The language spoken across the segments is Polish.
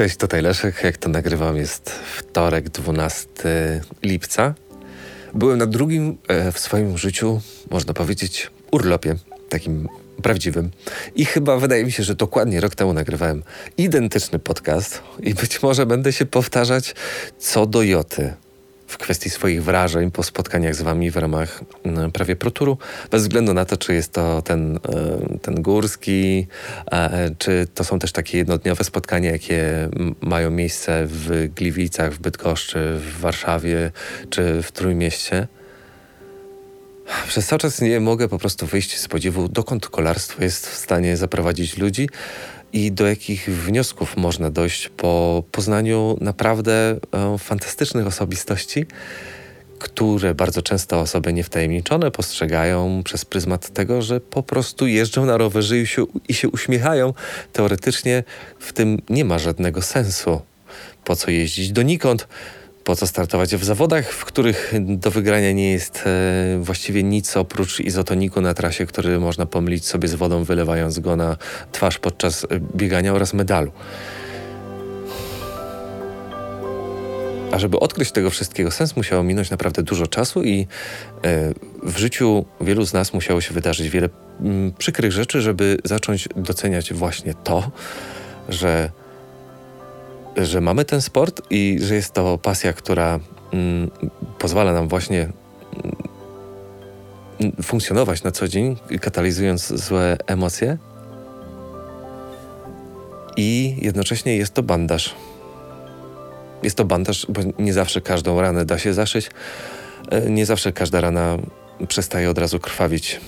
Cześć, tutaj Leszek. Jak to nagrywam, jest wtorek, 12 lipca. Byłem na drugim e, w swoim życiu, można powiedzieć, urlopie, takim prawdziwym. I chyba wydaje mi się, że dokładnie rok temu nagrywałem identyczny podcast i być może będę się powtarzać co do joty w kwestii swoich wrażeń po spotkaniach z wami w ramach mm, prawie proturu, bez względu na to, czy jest to ten, e, ten górski, czy to są też takie jednodniowe spotkania, jakie mają miejsce w Gliwicach, w Bydgoszczy, w Warszawie czy w Trójmieście. Przez cały czas nie mogę po prostu wyjść z podziwu, dokąd kolarstwo jest w stanie zaprowadzić ludzi i do jakich wniosków można dojść po poznaniu naprawdę e, fantastycznych osobistości, które bardzo często osoby niewtajemniczone postrzegają przez pryzmat tego, że po prostu jeżdżą na rowerze i się, i się uśmiechają. Teoretycznie w tym nie ma żadnego sensu. Po co jeździć donikąd? Po co startować w zawodach, w których do wygrania nie jest e, właściwie nic oprócz izotoniku na trasie, który można pomylić sobie z wodą, wylewając go na twarz podczas biegania oraz medalu. A żeby odkryć tego wszystkiego sens, musiało minąć naprawdę dużo czasu i e, w życiu wielu z nas musiało się wydarzyć wiele m, przykrych rzeczy, żeby zacząć doceniać właśnie to, że że mamy ten sport i że jest to pasja, która mm, pozwala nam właśnie mm, funkcjonować na co dzień, katalizując złe emocje. I jednocześnie jest to bandaż. Jest to bandaż, bo nie zawsze każdą ranę da się zaszyć. E, nie zawsze każda rana przestaje od razu krwawić.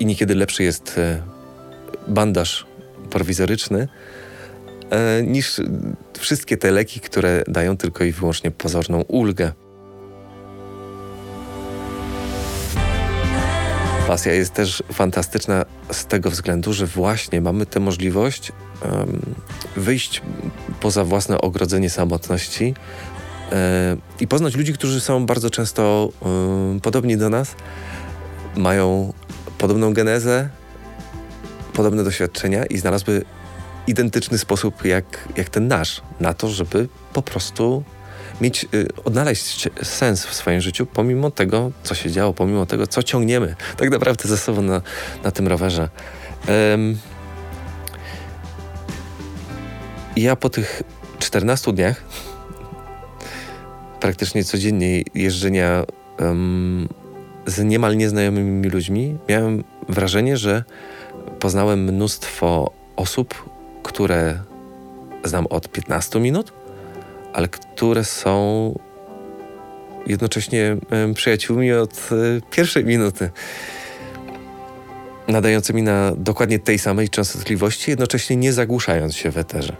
I niekiedy lepszy jest e, bandaż prowizoryczny, niż wszystkie te leki, które dają tylko i wyłącznie pozorną ulgę. Pasja jest też fantastyczna z tego względu, że właśnie mamy tę możliwość um, wyjść poza własne ogrodzenie samotności um, i poznać ludzi, którzy są bardzo często podobni do nas, mają podobną genezę, podobne doświadczenia i znalazły identyczny sposób jak, jak ten nasz, na to, żeby po prostu mieć, y, odnaleźć sens w swoim życiu, pomimo tego, co się działo, pomimo tego, co ciągniemy tak naprawdę ze sobą na, na tym rowerze. Ja po tych 14 dniach praktycznie codziennie jeżdżenia z niemal nieznajomymi ludźmi, miałem wrażenie, że poznałem mnóstwo osób, które znam od 15 minut, ale które są jednocześnie przyjaciółmi od e, pierwszej minuty. Nadającymi na dokładnie tej samej częstotliwości, jednocześnie nie zagłuszając się w eterze.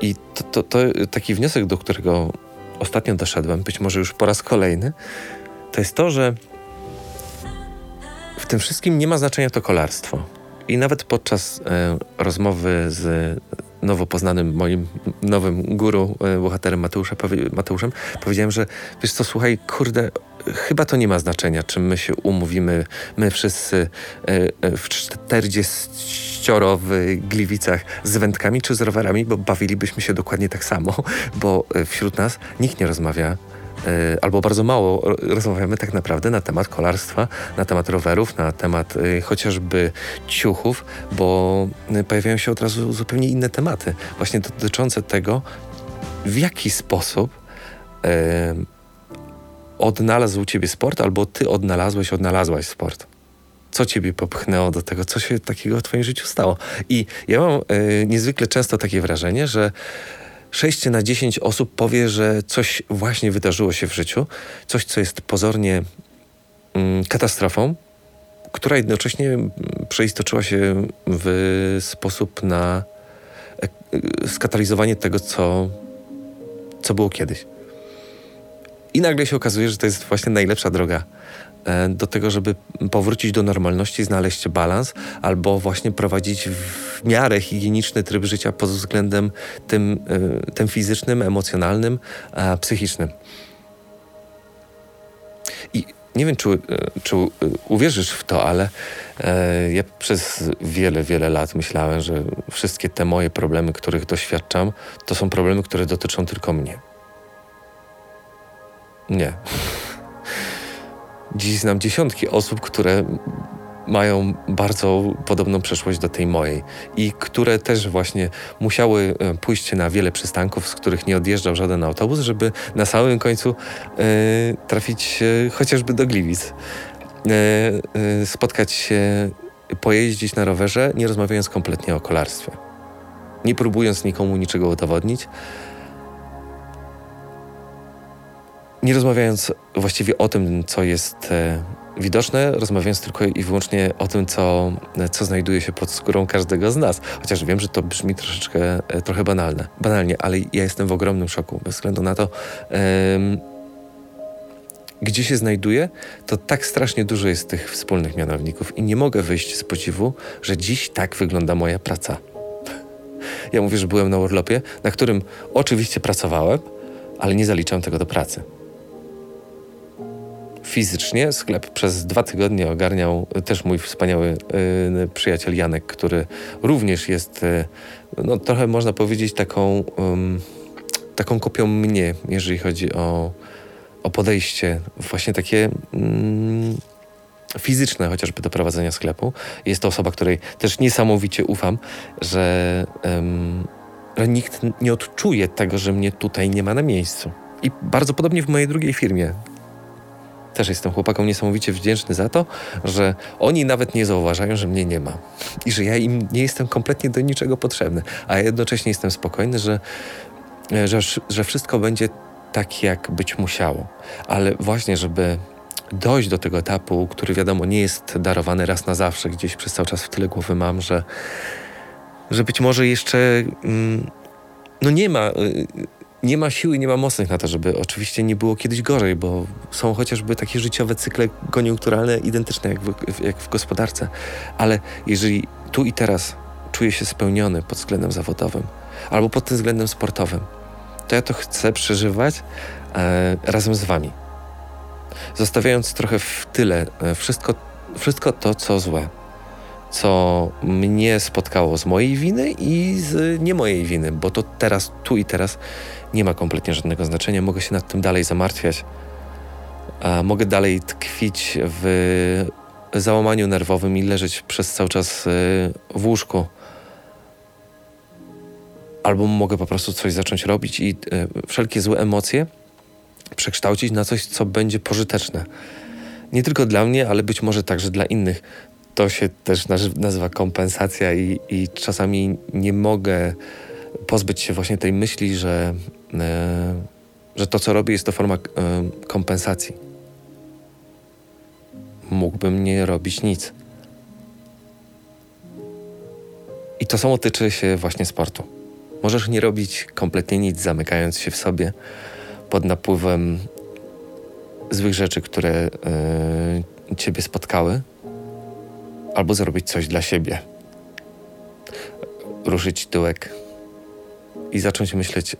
I to, to, to taki wniosek, do którego ostatnio doszedłem, być może już po raz kolejny, to jest to, że w tym wszystkim nie ma znaczenia to kolarstwo. I nawet podczas e, rozmowy z nowo poznanym moim nowym guru, e, bohaterem Mateusza, powie, Mateuszem, powiedziałem, że wiesz co, słuchaj, kurde, chyba to nie ma znaczenia, czy my się umówimy, my wszyscy e, e w 40 w Gliwicach z wędkami czy z rowerami, bo bawilibyśmy się dokładnie tak samo, bo e, wśród nas nikt nie rozmawia albo bardzo mało rozmawiamy tak naprawdę na temat kolarstwa, na temat rowerów, na temat e, chociażby ciuchów, bo e, pojawiają się od razu zupełnie inne tematy, właśnie dotyczące tego, w jaki sposób odnalazł ciebie sport, albo ty odnalazłeś, odnalazłaś sport co ciebie popchnęło do tego, co się takiego w twoim życiu stało. I ja mam y, niezwykle często takie wrażenie, że 6 na 10 osób powie, że coś właśnie wydarzyło się w życiu, coś, co jest pozornie mm, katastrofą, która jednocześnie przeistoczyła się w sposób na e, skatalizowanie tego, co, co było kiedyś. I nagle się okazuje, że to jest właśnie najlepsza droga E, do tego, żeby powrócić do normalności, znaleźć balans albo właśnie prowadzić w miarę higieniczny tryb życia pod względem tym, e, tym fizycznym, emocjonalnym, psychicznym. I nie wiem, czy, e, czy uwierzysz w to, ale e, ja przez wiele, wiele lat myślałem, że wszystkie te moje problemy, których doświadczam, to są problemy, które dotyczą tylko mnie. Nie. Dziś znam dziesiątki osób, które mają bardzo podobną przeszłość do tej mojej i które też właśnie musiały e, pójść na wiele przystanków, z których nie odjeżdżał żaden autobus, żeby na samym końcu e, trafić chociażby do Gliwic. E, spotkać się, pojeździć na rowerze, nie rozmawiając kompletnie o kolarstwie. Nie próbując nikomu niczego udowodnić, nie rozmawiając właściwie o tym, co jest e, widoczne, rozmawiając tylko i wyłącznie o tym, co, co znajduje się pod skórą każdego z nas. Chociaż wiem, że to brzmi troszeczkę, e, trochę banalne, banalnie, ale ja jestem w ogromnym szoku, bez względu na to, gdzie się znajduję, to tak strasznie dużo jest tych wspólnych mianowników i nie mogę wyjść z podziwu, że dziś tak wygląda moja praca. Ja mówię, że byłem na urlopie, na którym oczywiście pracowałem, ale nie zaliczam tego do pracy fizycznie sklep przez dwa tygodnie ogarniał też mój wspaniały y, przyjaciel Janek, który również jest, y, no trochę można powiedzieć, taką, y, taką kopią mnie, jeżeli chodzi o, o podejście właśnie takie mm, fizyczne chociażby do prowadzenia sklepu. Jest to osoba, której też niesamowicie ufam, że, że nikt nie odczuje tego, że mnie tutaj nie ma na miejscu. I bardzo podobnie w mojej drugiej firmie, też jestem chłopakom niesamowicie wdzięczny za to, że oni nawet nie zauważają, że mnie nie ma. I że ja im nie jestem kompletnie do niczego potrzebny. A jednocześnie jestem spokojny, że, że, że wszystko będzie tak, jak być musiało. Ale właśnie, żeby dojść do tego etapu, który wiadomo nie jest darowany raz na zawsze, gdzieś przez cały czas w tyle głowy mam, że, że być może jeszcze mm, no nie ma y, nie ma siły, nie ma mocnych na to, żeby oczywiście nie było kiedyś gorzej, bo są chociażby takie życiowe cykle koniunkturalne identyczne jak w, jak w gospodarce. Ale jeżeli tu i teraz czuję się spełniony pod względem zawodowym albo pod tym względem sportowym, to ja to chcę przeżywać e, razem z Wami. Zostawiając trochę w tyle e, wszystko, wszystko to, co złe co mnie spotkało z mojej winy i z nie mojej winy, bo to teraz, tu i teraz nie ma kompletnie żadnego znaczenia. Mogę się nad tym dalej zamartwiać. A mogę dalej tkwić w załamaniu nerwowym i leżeć przez cały czas y, w łóżku. Albo mogę po prostu coś zacząć robić i y, wszelkie złe emocje przekształcić na coś, co będzie pożyteczne. Nie tylko dla mnie, ale być może także dla innych. To się też nazywa kompensacja i, i czasami nie mogę pozbyć się właśnie tej myśli, że, e, że to, co robię, jest to forma e, kompensacji. Mógłbym nie robić nic. I to samo tyczy się właśnie sportu. Możesz nie robić kompletnie nic, zamykając się w sobie pod napływem złych rzeczy, które y, ciebie spotkały, albo zrobić coś dla siebie. Ruszyć tyłek, i zacząć myśleć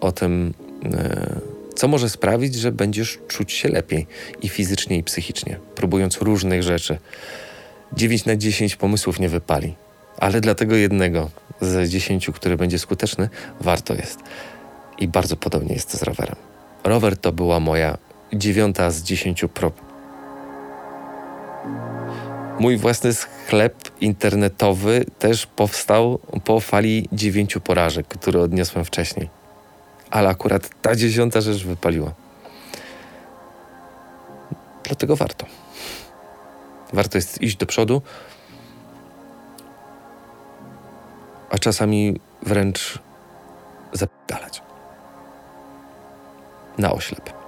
o tym, e, co może sprawić, że będziesz czuć się lepiej i fizycznie, i psychicznie, próbując różnych rzeczy. 9 na 10 pomysłów nie wypali, ale dlatego jednego z 10, który będzie skuteczny, warto jest. I bardzo podobnie jest z rowerem. Rower to była moja dziewiąta z 10 prób Mój własny sklep internetowy też powstał po fali dziewięciu porażek, które odniosłem wcześniej. Ale akurat ta dziesiąta rzecz wypaliła. Dlatego warto. Warto jest iść do przodu, a czasami wręcz zapalać. Na oślep.